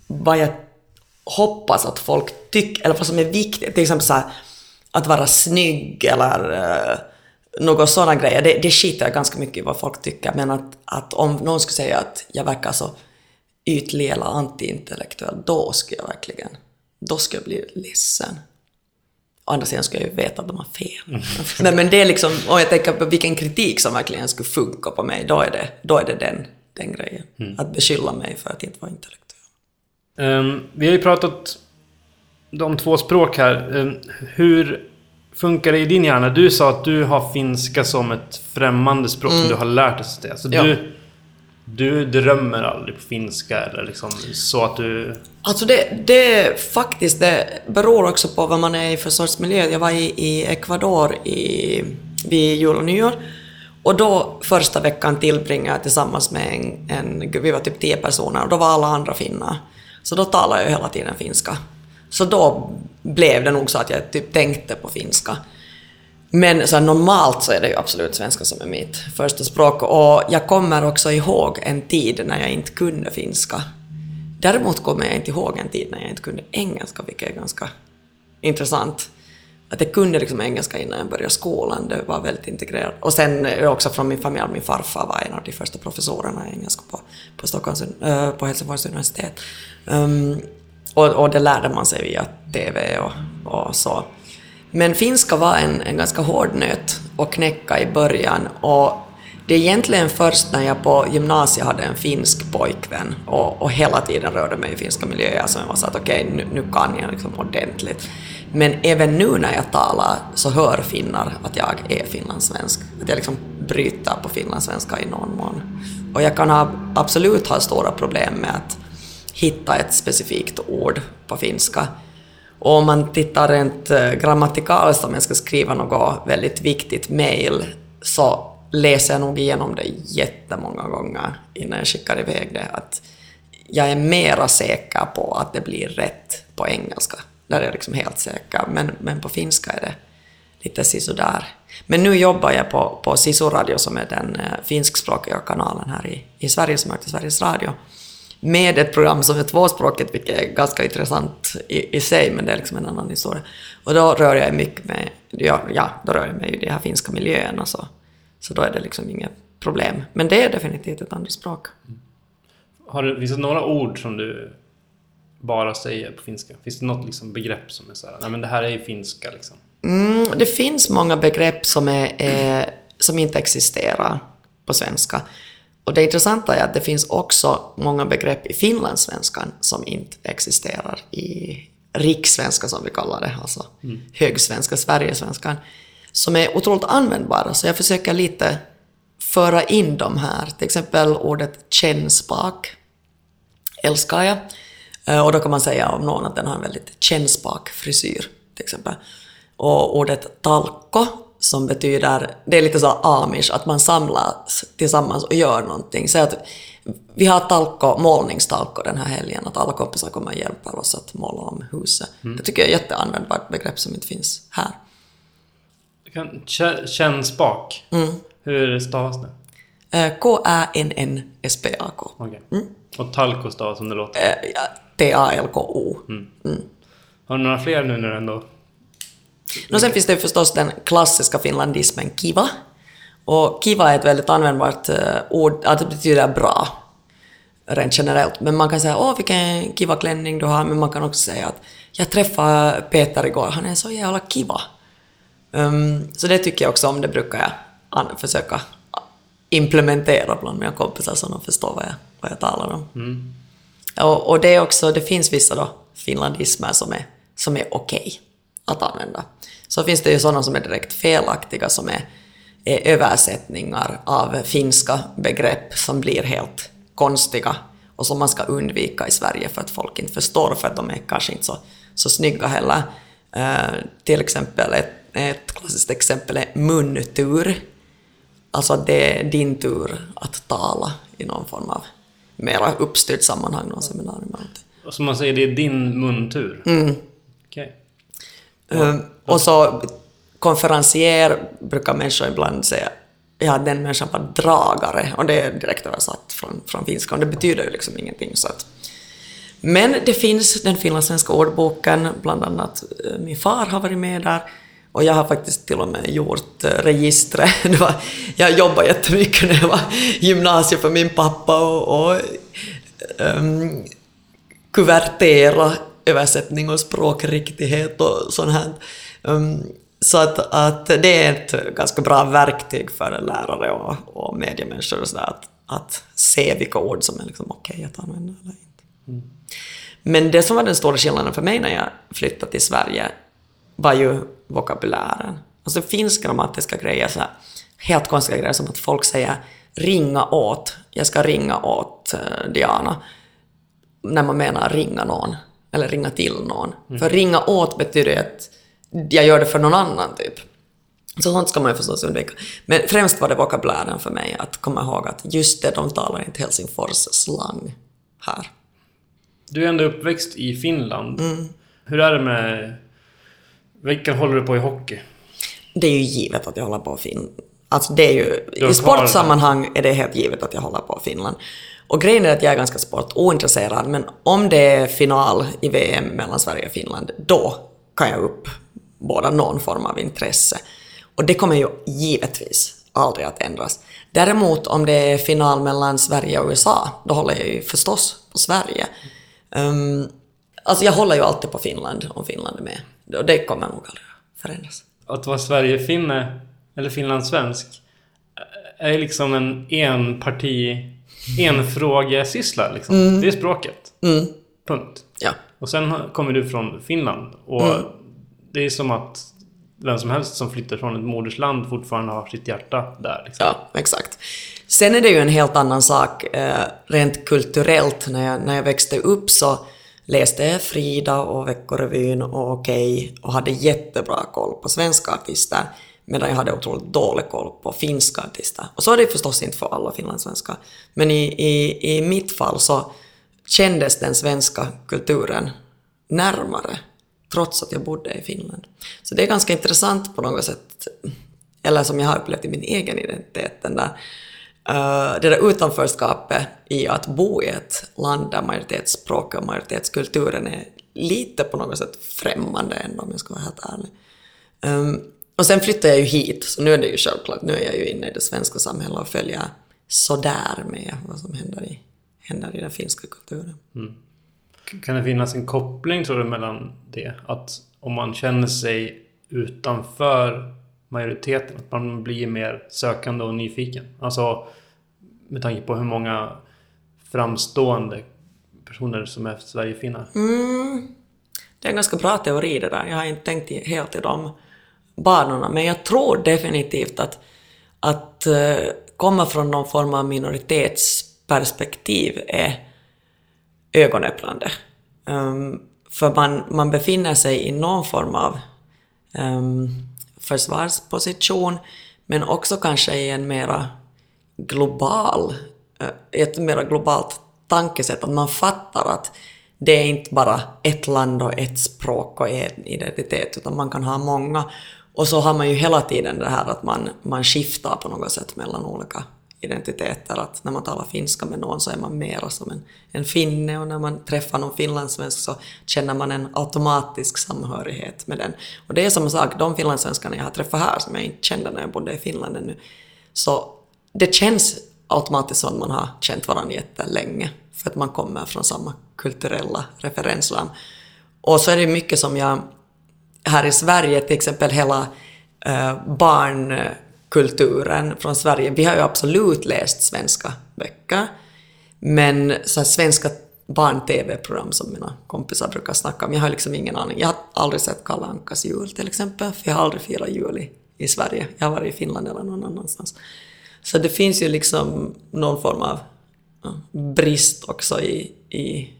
vad jag hoppas att folk tycker, eller vad som är viktigt, till exempel så här, att vara snygg eller uh, något sådana grejer, det, det skiter jag ganska mycket i vad folk tycker, men att, att om någon skulle säga att jag verkar så ytlig eller antiintellektuell, då skulle jag verkligen, då skulle jag bli ledsen. Å andra sidan skulle jag ju veta att de har fel. Nej, men det är liksom, om jag tänker på vilken kritik som verkligen skulle funka på mig, då är det, då är det den, den grejen. Att beskylla mig för att inte vara intellektuell. Ehm, vi har ju pratat om två språk här. Ehm, hur funkar det i din hjärna? Du sa att du har finska som ett främmande språk som du har lärt dig. Så att säga. Så Mm. Ja. du, du drömmer aldrig på finska eller liksom så att du... Alltså det, det faktiskt, det beror också på vad man är i för sorts miljö. Jag var i, i Ecuador i, vid jul och nyår och då första veckan tillbringade jag tillsammans med en, en, vi var typ tio personer och då var alla andra finnar. Så då talade jag hela tiden finska. Så då blev det nog så att jag typ tänkte på finska. Men så normalt så är det ju absolut svenska som är mitt första språk och jag kommer också ihåg en tid när jag inte kunde finska. Däremot kommer jag inte ihåg en tid när jag inte kunde engelska, vilket är ganska intressant. Att jag kunde liksom engelska innan jag började skolan, det var väldigt integrerat. Och sen också från min familj, min farfar var en av de första professorerna i engelska på, på, Stockholms, eh, på Helsingfors universitet. Um, och, och, det lärde man sig via TV och, och så. Men finska var en, en ganska hård nöt att knäcka i början och det är egentligen först när jag på gymnasiet hade en finsk pojkvän och, och hela tiden rörde mig i finska miljöer som jag var så att okej, okay, nu, nu, kan jag liksom ordentligt. Men även nu när jag talar så hör finnar att jag är finlandssvensk. Att jag liksom bryter på finlandssvenska i någon mån. Och jag kan ha, absolut ha stora problem med att hitta ett specifikt ord på finska. Och om man tittar rent eh, grammatikaliskt, om jag ska skriva något väldigt viktigt mejl, så läser jag nog igenom det jättemånga gånger innan jag skickar iväg det. Att jag är mera säker på att det blir rätt på engelska. Där är jag liksom helt säker. Men, men på finska är det lite sisådär. Men nu jobbar jag på, på Sisu Radio som är den eh, finskspråkiga kanalen här i, i Sverige som heter Sveriges Radio med ett program som är tvåspråkigt, vilket är ganska intressant i, i sig, men det är liksom en annan historia. Och då rör jag mycket med, ja, ja då rör jag mig i de här finska miljöerna, så, så då är det liksom inget problem. Men det är definitivt ett annat språk. Har det, finns det några ord som du bara säger på finska? Finns det något liksom begrepp som är så här, nej men det här är ju finska liksom? Mm, det finns många begrepp som, är, eh, som inte existerar på svenska. Och det intressanta är att det finns också många begrepp i finlandssvenskan som inte existerar i rikssvenska som vi kallar det, alltså mm. högsvenska, sverigesvenskan, som är otroligt användbara. Så jag försöker lite föra in dem här. Till exempel ordet kännspak älskar jag. Eh, och då kan man säga om någon att den har en väldigt kännspak frisyr, till exempel. Och ordet talko som betyder, det är lite så amish, att man samlas tillsammans och gör någonting. Så att vi har talko, målningstalko den här helgen, att alla kompisar kommer och hjälper oss att måla om huset. Mm. Det tycker jag är ett jätteanvändbart begrepp som inte finns här. Kännspak, mm. hur stavas det? Eh, K-Ä-N-N-S-P-A-K. Okay. Mm. Och talko stavas som det låter? Eh, T-A-L-K-O. Mm. Mm. Har du några fler nu när du ändå No, sen finns det förstås den klassiska finlandismen kiva. Och kiva är ett väldigt användbart uh, ord, att det betyder bra, rent generellt. Men man kan säga åh vilken kiva klänning du har, men man kan också säga att jag träffade Peter igår, han är så jävla kiva. Um, så det tycker jag också om, det brukar jag försöka implementera bland mina kompisar så de förstår vad jag, vad jag talar om. Mm. Och, och, det, är också, det finns vissa då finlandismer som är, som är okej. Okay att använda. Så finns det ju sådana som är direkt felaktiga som är, är översättningar av finska begrepp som blir helt konstiga och som man ska undvika i Sverige för att folk inte förstår för att de är kanske inte så, så snygga heller. Uh, till exempel, ett, ett klassiskt exempel är muntur. Alltså att det är din tur att tala i någon form av mera uppstyrt sammanhang, någon seminarium. Och som man säger, det är din muntur? Mm. Um, och så konferencier brukar människor ibland säga ja, den människan var dragare, och det är direkt översatt från, från finska, och det betyder ju liksom ingenting. Så att. Men det finns den finlandssvenska ordboken, bland annat eh, min far har varit med där, och jag har faktiskt till och med gjort eh, registret. jag jobbade jättemycket när jag var gymnasiet för min pappa och, och um, kuvertera översättning och språkriktighet och sånt här. Um, så att, att det är ett ganska bra verktyg för lärare och, och mediemänniskor och sådär, att, att se vilka ord som är liksom okej att använda eller inte. Mm. Men det som var den stora skillnaden för mig när jag flyttade till Sverige var ju vokabulären. Alltså det finns grammatiska grejer, så här, helt konstiga grejer som att folk säger ringa åt, jag ska ringa åt eh, Diana, när man menar ringa någon, eller ringa till någon. För ringa åt betyder ju att jag gör det för någon annan typ. Så sånt ska man ju förstås undvika. Men främst var det vokabulären för mig, att komma ihåg att just det, de talar inte Helsingfors slang här. Du är ändå uppväxt i Finland. Hur är det med... Vilken håller du på i hockey? Det är ju givet att jag håller på Finland. Alltså det är ju, i sportsammanhang är det helt givet att jag håller på Finland. Och grejen är att jag är ganska sportointresserad, men om det är final i VM mellan Sverige och Finland, då kan jag uppbåda någon form av intresse. Och det kommer ju givetvis aldrig att ändras. Däremot om det är final mellan Sverige och USA, då håller jag ju förstås på Sverige. Um, alltså jag håller ju alltid på Finland om Finland är med. Och det kommer nog aldrig att förändras. Att vara Sverige-finne, eller finlandssvensk, är liksom en enparti... Enfrågesyssla liksom. Det är språket. Punkt. Ja. Och sen kommer du från Finland. Och det är som att vem som helst som flyttar från ett modersland fortfarande har sitt hjärta där. Liksom. Ja, exakt. Sen är det ju en helt annan sak eh, rent kulturellt. När jag, när jag växte upp så läste jag Frida och Veckorevyn och Okej och hade jättebra koll på svenska artister medan jag hade otroligt dålig koll på finska artister. Och så är det förstås inte för alla finlandssvenskar. Men i, i, i mitt fall så kändes den svenska kulturen närmare trots att jag bodde i Finland. Så det är ganska intressant på något sätt, eller som jag har upplevt i min egen identitet, den där, uh, det där utanförskapet i att bo i ett land där majoritetsspråket och majoritetskulturen är lite på något sätt främmande ändå om jag ska vara helt ärlig. Um, och sen flyttade jag ju hit, så nu är det ju självklart, nu är jag ju inne i det svenska samhället och följer sådär med vad som händer i, händer i den finska kulturen. Kan det finnas en koppling tror du mellan det? Att om man känner sig utanför majoriteten, att man blir mer sökande och nyfiken? Alltså med tanke på hur många framstående personer som är Sverigefinnar. Det är en ganska bra teori det där. Jag har inte tänkt helt i de banorna. Men jag tror definitivt att, att eh, komma från någon form av minoritetsperspektiv är ögonöppnande. Um, för man, man befinner sig i någon form av um, försvarsposition, men också kanske i en mera global, eh, ett mera globalt tankesätt, att man fattar att det är inte bara ett land och ett språk och en identitet, utan man kan ha många. Och så har man ju hela tiden det här att man, man skiftar på något sätt mellan olika identiteter. Att när man talar finska med någon så är man mera som en, en finne och när man träffar någon finlandssvensk så känner man en automatisk samhörighet med den. Och det är samma sak, de finlandssvenskarna jag har träffat här som jag inte kände när jag bodde i Finland ännu. Så det känns automatiskt som att man har känt varandra jättelänge för att man kommer från samma kulturella referensram. Och så är det mycket som jag här i Sverige, till exempel hela eh, barnkulturen från Sverige. Vi har ju absolut läst svenska böcker, men så här, svenska barn-tv-program som mina kompisar brukar snacka om, jag har liksom ingen aning. Jag har aldrig sett Kalle Ankas jul till exempel, för jag har aldrig firat jul i, i Sverige. Jag har varit i Finland eller någon annanstans. Så det finns ju liksom någon form av ja, brist också i, i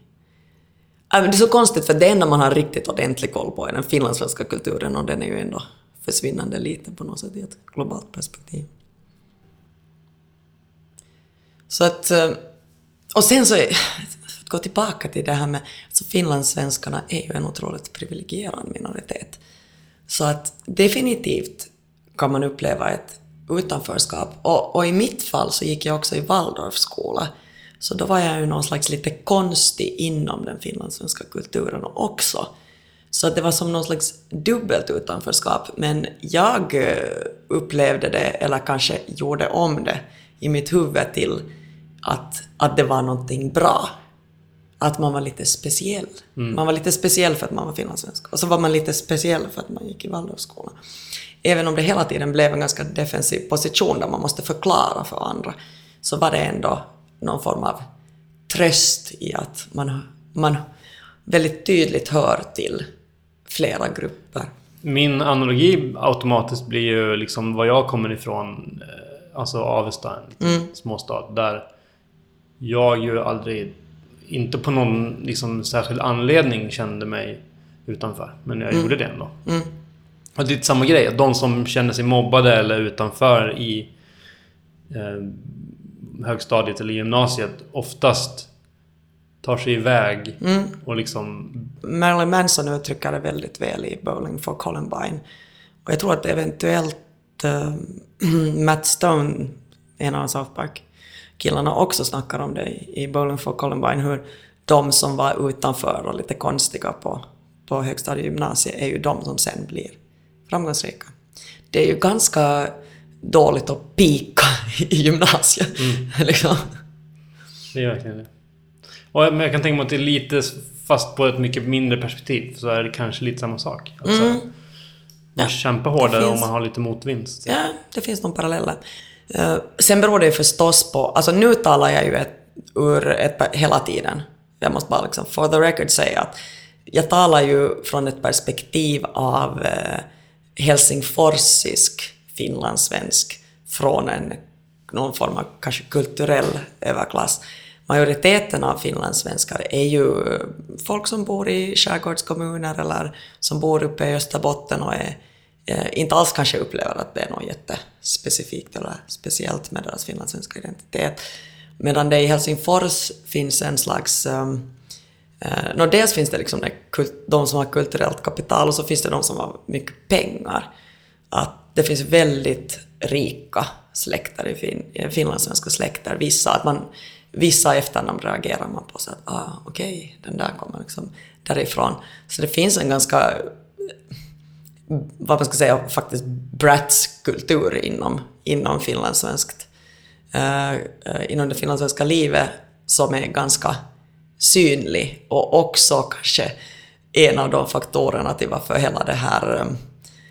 Äh, det är så konstigt för det enda man har riktigt ordentlig koll på är den finlandssvenska kulturen och den är ju ändå försvinnande lite på något sätt i ett globalt perspektiv. Så att... Eh, och sen så, att gå tillbaka till det här med, alltså finlandssvenskarna är ju en otroligt privilegierad minoritet. Så att definitivt kan man uppleva ett utanförskap. Och, och i mitt fall så gick jag också i Waldorfskola. Så då var jag ju någon slags lite konstig inom den finlandssvenska kulturen också. Så det var som någon slags dubbelt utanförskap. Men jag eh, upplevde det, eller kanske gjorde om det, i mitt huvud till att, att det var någonting bra. Att man var lite speciell. Man var lite speciell för att man var finlandssvensk. Och så var man lite speciell för att man gick i Waldorfskolan. Även om det hela tiden blev en ganska defensiv position där man måste förklara för andra, så var det ändå någon form av tröst i att man, man väldigt tydligt hör till flera grupper. Min analogi automatiskt blir ju liksom var jag kommer ifrån. eh, alltså Avesta, en liten småstad, där jag ju aldrig, inte på någon liksom, särskild anledning kände mig utanför. Men jag gjorde det ändå. Och det är samma grej, de som känner sig mobbade eller utanför i eh, högstadiet eller gymnasiet oftast tar sig iväg och liksom... Marilyn Manson uttrycker det väldigt väl i Bowling for Columbine. Och jag tror att eventuellt eh, Matt Stone, en av South Park-killarna, också snackar om det i Bowling for Columbine, hur de som var utanför och lite konstiga på, på högstadiegymnasiet är ju de som sen blir framgångsrika. Det är ju ganska dåligt att pika i gymnasiet. liksom. Det är verkligen det. Och, men jag kan tänka mig att det är lite, fast på ett mycket mindre perspektiv, så är det kanske lite samma sak. Alltså, Man Ja, kämpar hårdare finns- om man har lite motvinst. Ja, det finns nog paralleller. Eh, sen beror det ju förstås på, alltså nu talar jag ju ett, ur ett, hela tiden. Jag måste bara liksom for the record säga att jag talar ju från ett perspektiv av eh, helsingforsisk finlandssvensk från en någon form av kanske kulturell överklass. Majoriteten av finlandssvenskar är ju eh, folk som bor i skärgårdskommuner eller som bor uppe i Österbotten och är, eh, inte alls kanske upplever att det är något jättespecifikt eller speciellt med deras finlandssvenska identitet. Medan det i Helsingfors finns en slags ehm, eh, um, Uh, no, dels finns det liksom de som har kulturellt kapital och så finns det de som har mycket pengar. Att det finns väldigt rika släkter i fin, finlandssvenska släkter. Vissa, att man, vissa efternamn reagerar man på så att ah, okej, den där kommer liksom därifrån. Så det finns en ganska vad man ska säga, faktiskt bratskultur inom, inom finlandssvenskt. Uh, inom det finlandssvenska livet som är ganska synlig och också kanske en av de faktorerna till varför hela det här um,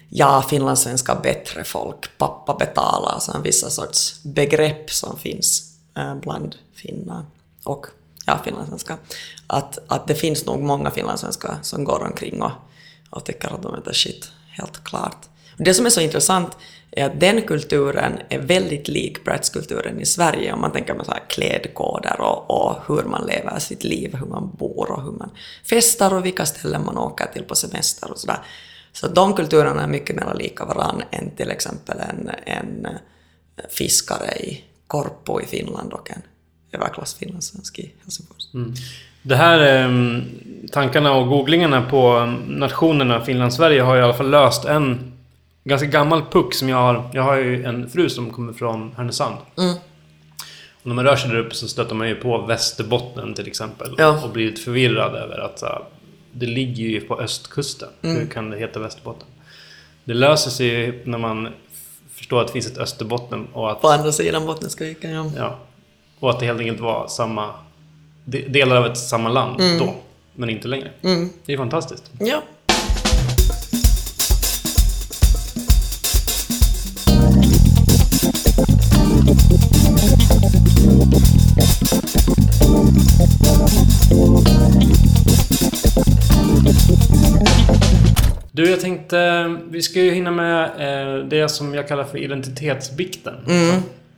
ja, finlandssvenska bättre folk, pappa betalar, alltså vissa sorts begrepp som finns eh, bland finnar och ja, finlandssvenska. Att, att det finns nog många finlandssvenskar som går omkring och, och tycker att de är the shit, helt klart. Det som är så intressant är att den kulturen är väldigt lik bratskulturen i Sverige om man tänker på så här klädkoder och, och hur man lever sitt liv, hur man bor och hur man festar och vilka ställen man åker till på semester och sådär. Så de kulturerna är mycket mer lika varann än till exempel en, en fiskare i Korpo i Finland och en överklass finlandssvensk i Helsingfors. Det här eh, tankarna och googlingarna på nationerna Finland-Sverige har i alla fall löst en ganska gammal puck som jag har. Jag har ju en fru som kommer från Härnösand. Och när man rör sig där uppe så stöter man ju på Västerbotten till exempel. Ja. Och blir lite förvirrad över att det ligger ju på östkusten. Hur kan det heta Västerbotten? Det löser sig ju när man förstår att det finns ett Österbotten och att På andra sidan Bottniska viken, ja. Ja. Och att det helt enkelt var samma... de- Delar av ett samma land då. Men inte längre. Det är fantastiskt. Ja. Du, jag tänkte... Vi ska ju hinna med eh, det som jag kallar för identitetsbikten.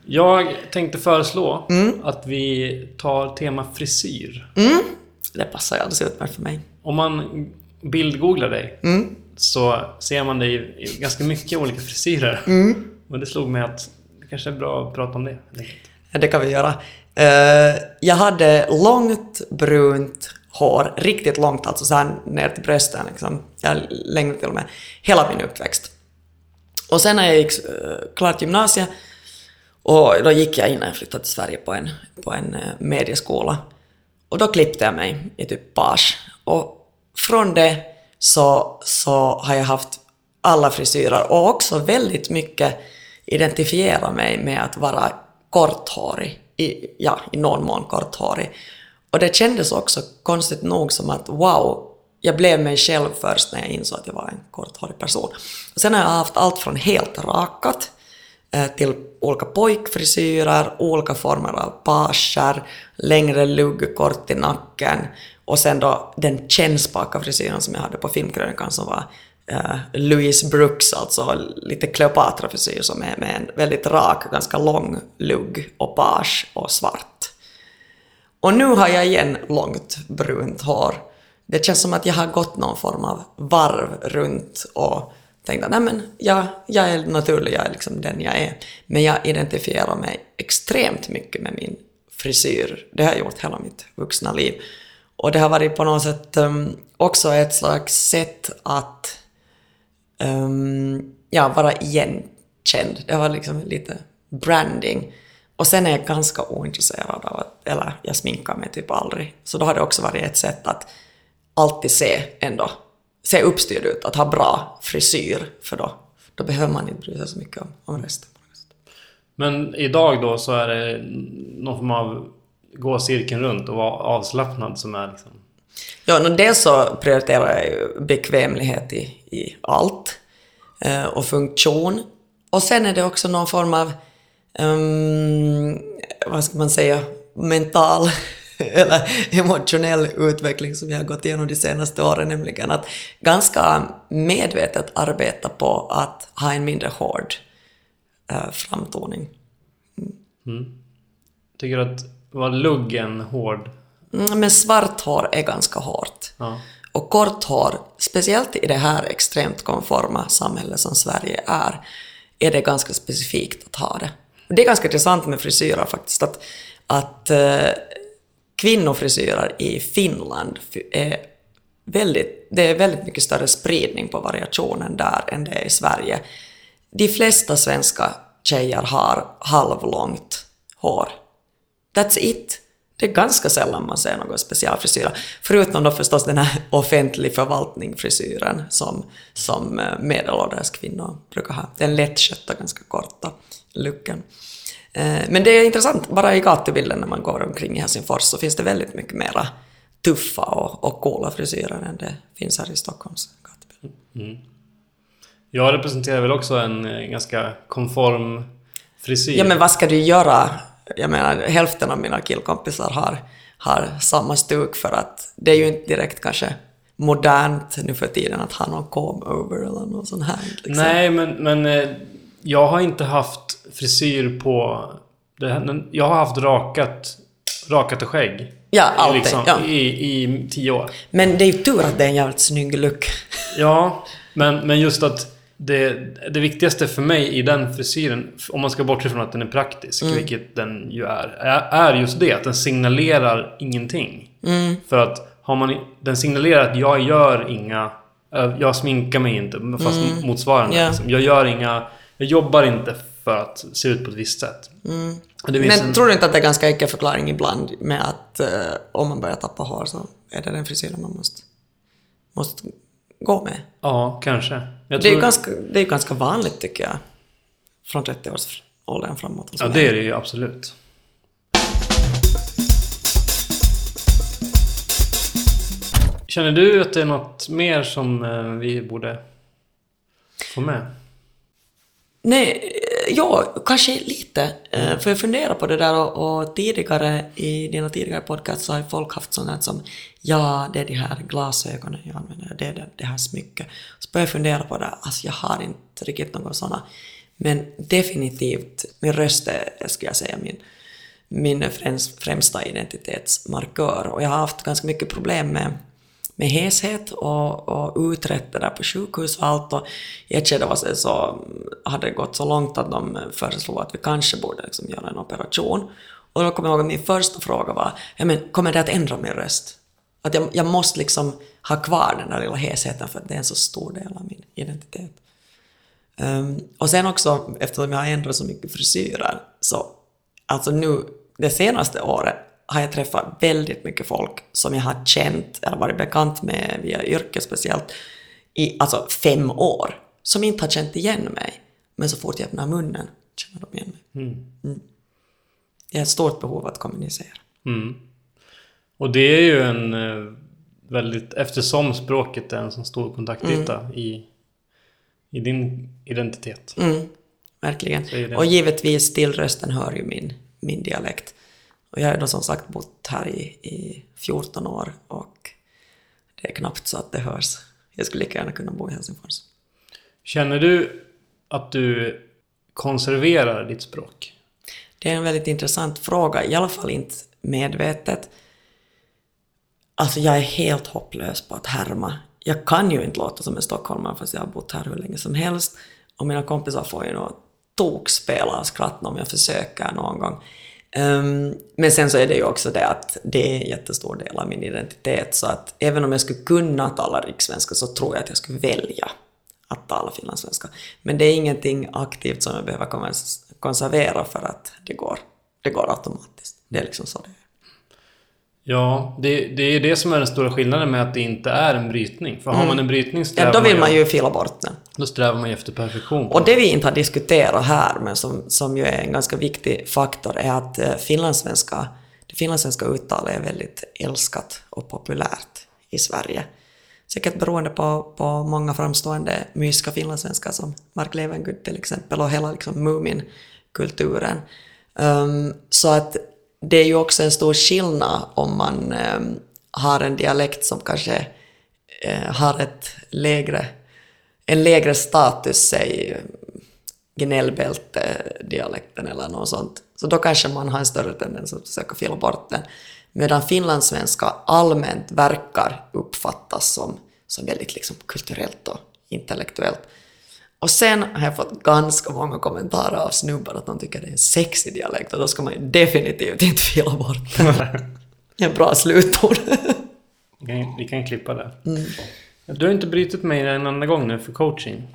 Jag tänkte föreslå att vi tar tema frisyr. Det passar ju alldeles utmärkt för mig. Om man bildgooglar dig så ser man dig i ganska mycket olika frisyrer. Och det slog mig att det kanske är bra att prata om det. Ja, Det kan vi göra. Eh, jag hade långt brunt hår, riktigt långt, alltså så här ner till brösten, liksom. ja, längre till och med, hela min uppväxt. Och sen när jag gick eh, klart gymnasiet, och då gick jag innan jag flyttade till Sverige på en, på en eh, medieskola. Och då klippte jag mig i typ page. Och från det så, så har jag haft alla frisyrer och också väldigt mycket identifiera mig med att vara korthårig. I, ja, i någon mån korthårig. Och det kändes också konstigt nog som att wow, jag blev mig själv först när jag insåg att jag var en korthårig person. Och sen har jag haft allt från helt rakat eh, till olika pojkfrisyrer, olika former av pager, längre lugg, kort i nacken och sen då den kännspaka frisyren som jag hade på filmkrönikan som var eh, Louise Brooks, alltså lite Cleopatra-frisyr som är med en väldigt rak, ganska lång lugg och page och svart. Och nu har jag igen långt brunt hår. Det känns som att jag har gått någon form av varv runt och tänkt att nej men jag, jag är naturlig, jag är liksom den jag är. Men jag identifierar mig extremt mycket med min frisyr. Det har jag gjort hela mitt vuxna liv. Och det har varit på något sätt um, också ett slags sätt att um, ja, vara igenkänd. Det var liksom lite branding. Och sen är jag ganska ointresserad av att, eller jag sminkar mig typ aldrig. Så då har det också varit ett sätt att alltid se ändå, se uppstyrd ut, att ha bra frisyr, för då, då behöver man inte bry sig så mycket om, om resten. Men idag då så är det någon form av gå cirkeln runt och vara avslappnad som är liksom... Ja, no, dels så prioriterar jag ju bekvämlighet i, i allt eh, och funktion. Och sen är det också någon form av, um, vad ska man säga, mental eller emotionell utveckling som jag har gått igenom de senaste åren, nämligen att ganska medvetet arbeta på att ha en mindre hård uh, framtoning. Mm. Mm. Tycker du att var luggen hård? Mm, men svart hår är ganska hårt. Ja. Och kort hår, speciellt i det här extremt konforma samhället som Sverige är, är det ganska specifikt att ha det. Det är ganska intressant med frisyrer faktiskt, att, att eh, kvinnofrisyrer i Finland är väldigt, det är väldigt mycket större spridning på variationen där än det är i Sverige. De flesta svenska tjejer har halvlångt hår. That's it. Det är ganska sällan man ser några specialfrisyrer. Förutom då förstås den här offentlig förvaltning-frisyren som, som eh, medelålders kvinnor brukar ha. Den lättskötta, ganska korta looken. Eh, men det är intressant, bara i gatubilden när man går omkring i Helsingfors så finns det väldigt mycket mera tuffa och, och coola frisyrer än det finns här i Stockholms gatubild. Mm. Jag representerar väl också en eh, ganska konform frisyr. Ja men vad ska du göra? Jag menar, hälften av mina killkompisar har, har samma stuk för att det är ju inte direkt kanske modernt nu för tiden att ha någon comb-over eller något sånt här. Liksom. Nej, men, men eh, jag har inte haft frisyr på... Det, jag har haft rakat, rakat och skägg. Ja, alltid. Liksom, ja. i, I tio år. Men det är ju tur att det är en jävligt snygg look. Ja, men, men just att det, det viktigaste för mig i den frisyren, om man ska bortse från att den är praktisk, mm. vilket den ju är, är just det att den signalerar ingenting. Mm. För att har man, den signalerar att jag gör inga... Jag sminkar mig inte, fast mm. motsvarande. Yeah. Liksom. Jag gör inga jag jobbar inte för att se ut på ett visst sätt. Mm. Men en... tror du inte att det är ganska enkel förklaring ibland med att uh, om man börjar tappa hår så är det den frisyren man måste, måste gå med? Ja, kanske. Jag det, är ganska, det är ganska vanligt tycker jag. Från 30-årsåldern framåt. Ja, det är det ju absolut. Känner du att det är något mer som eh, vi borde få med? Nej, ja, kanske lite. Eh, för jag funderar på det där och, och, tidigare i dina tidigare podcasts så har folk haft sånt som ja, det är de här glasögonen jag använder, det är det, det här smycket. Så började jag fundera på det, alltså jag har inte riktigt några sådana. Men definitivt, min röst är, skulle jag säga, min, min främsta identitetsmarkör. Och jag har haft ganska mycket problem med med heshet och, och utrett det där på sjukhus och allt. Och I ett skede så hade det gått så långt att de föreslog att vi kanske borde liksom göra en operation. Och då kommer jag ihåg att min första fråga var, ja, men kommer det att ändra min röst? Att jag, jag måste liksom ha kvar den där lilla hesheten för att det är en så stor del av min identitet. Um, och sen också, eftersom jag har ändrat så mycket frisyrer, så alltså nu det senaste året har jag träffat väldigt mycket folk som jag har känt eller varit bekant med via yrke speciellt i alltså fem år, som inte har känt igen mig. Men så fort jag öppnar munnen känner de igen mig. Mm. Mm. Jag har ett stort behov att kommunicera. Mm. Och det är ju en eh, väldigt, eftersom språket är en så stor kontaktyta mm. i, i din identitet. Mm, verkligen. Och givetvis till rösten hör ju min, min dialekt. Och jag har då som sagt bott här i, i 14 år och det är knappt så att det hörs Jag skulle lika gärna kunna bo i Helsingfors. Känner du att du konserverar ditt språk? Det är en väldigt intressant fråga, i alla fall inte medvetet. Alltså jag är helt hopplös på att härma. Jag kan ju inte låta som en stockholmare fast jag har bott här hur länge som helst. Och mina kompisar får ju nog tokspela och skratta om jag försöker någon gång. Um, men sen så är det ju också det att det är en jättestor del av min identitet så att även om jag skulle kunna tala rikssvenska så tror jag att jag skulle välja att tala finlandssvenska. Men det är ingenting aktivt som jag behöver konservera för att det går, det går automatiskt. Det är liksom så det är. Ja, det, det är det som är den stora skillnaden med att det inte är en brytning. För har man en brytning Ja, då vill man ju fila bort den. Då strävar man ju efter perfektion. Och det vi inte har diskuterat här, men som, som ju är en ganska viktig faktor, är att eh, finlandssvenska, det finlandssvenska uttalet är väldigt älskat och populärt i Sverige. Säkert beroende på, på många framstående myska finlandssvenskar som Mark Levengood till exempel och hela liksom Mumin-kulturen. Um, så att det är ju också en stor skillnad om man um, har en dialekt som kanske uh, har ett lägre, en lägre status, säg gnällbälte-dialekten eller något sånt. Så då kanske man har en större tendens att försöka fila bort den. Medan finlandssvenska allmänt verkar uppfattas som, som väldigt liksom kulturellt och intellektuellt. Och sen har jag fått ganska många kommentarer av snubbar att de tycker det är en sexig dialekt och då ska man definitivt inte fila bort den. En bra slutord. vi, kan, vi kan klippa det. Mm. Du har inte brutit mig en enda gång nu för coaching.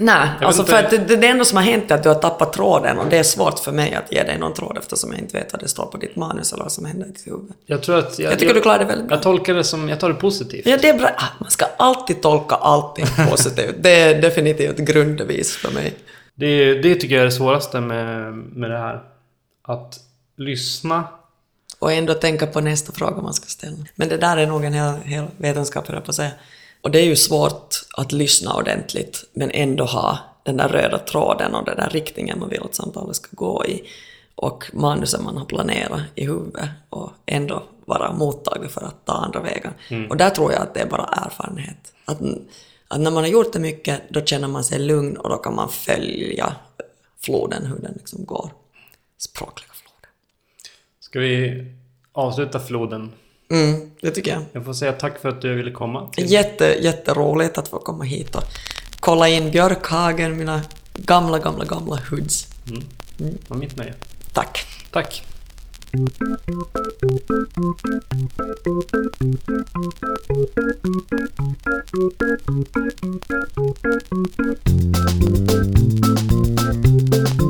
Nej, alltså för att det, det enda som har hänt är att du har tappat tråden och det är svårt för mig att ge dig någon tråd eftersom jag inte vet vad det står på ditt manus eller vad som händer i ditt huvud. Jag tror att... Jag, jag tycker jag, du klarar det väldigt bra. Jag tolkar det som... Jag tar det positivt. Ja, det är bra. Ah, man ska alltid tolka allting positivt. det är definitivt ett grunddevis för mig. Det, det tycker jag är det svåraste med, med det här. Att lyssna och ändå tänka på nästa fråga man ska ställa. Men det där är nog en hel, hel vetenskap, på att säga. Och det är ju svårt att lyssna ordentligt men ändå ha den där röda tråden och den där riktningen man vill att samtalet ska gå i och manusen man har planerat i huvudet och ändå vara mottaglig för att ta andra vägar. Mm. Och där tror jag att det är bara erfarenhet. Att, att när man har gjort det mycket, då känner man sig lugn och då kan man följa floden, hur den liksom går. Språkliga floden. Ska vi avsluta floden Mm, det tycker jag. Jag får säga tack för att du ville komma. Till... Jätte, jätteroligt att få komma hit och kolla in Björkhagen, mina gamla, gamla, gamla hoods. Mm. Mm. Var mitt nöje. Tack. Tack. Thank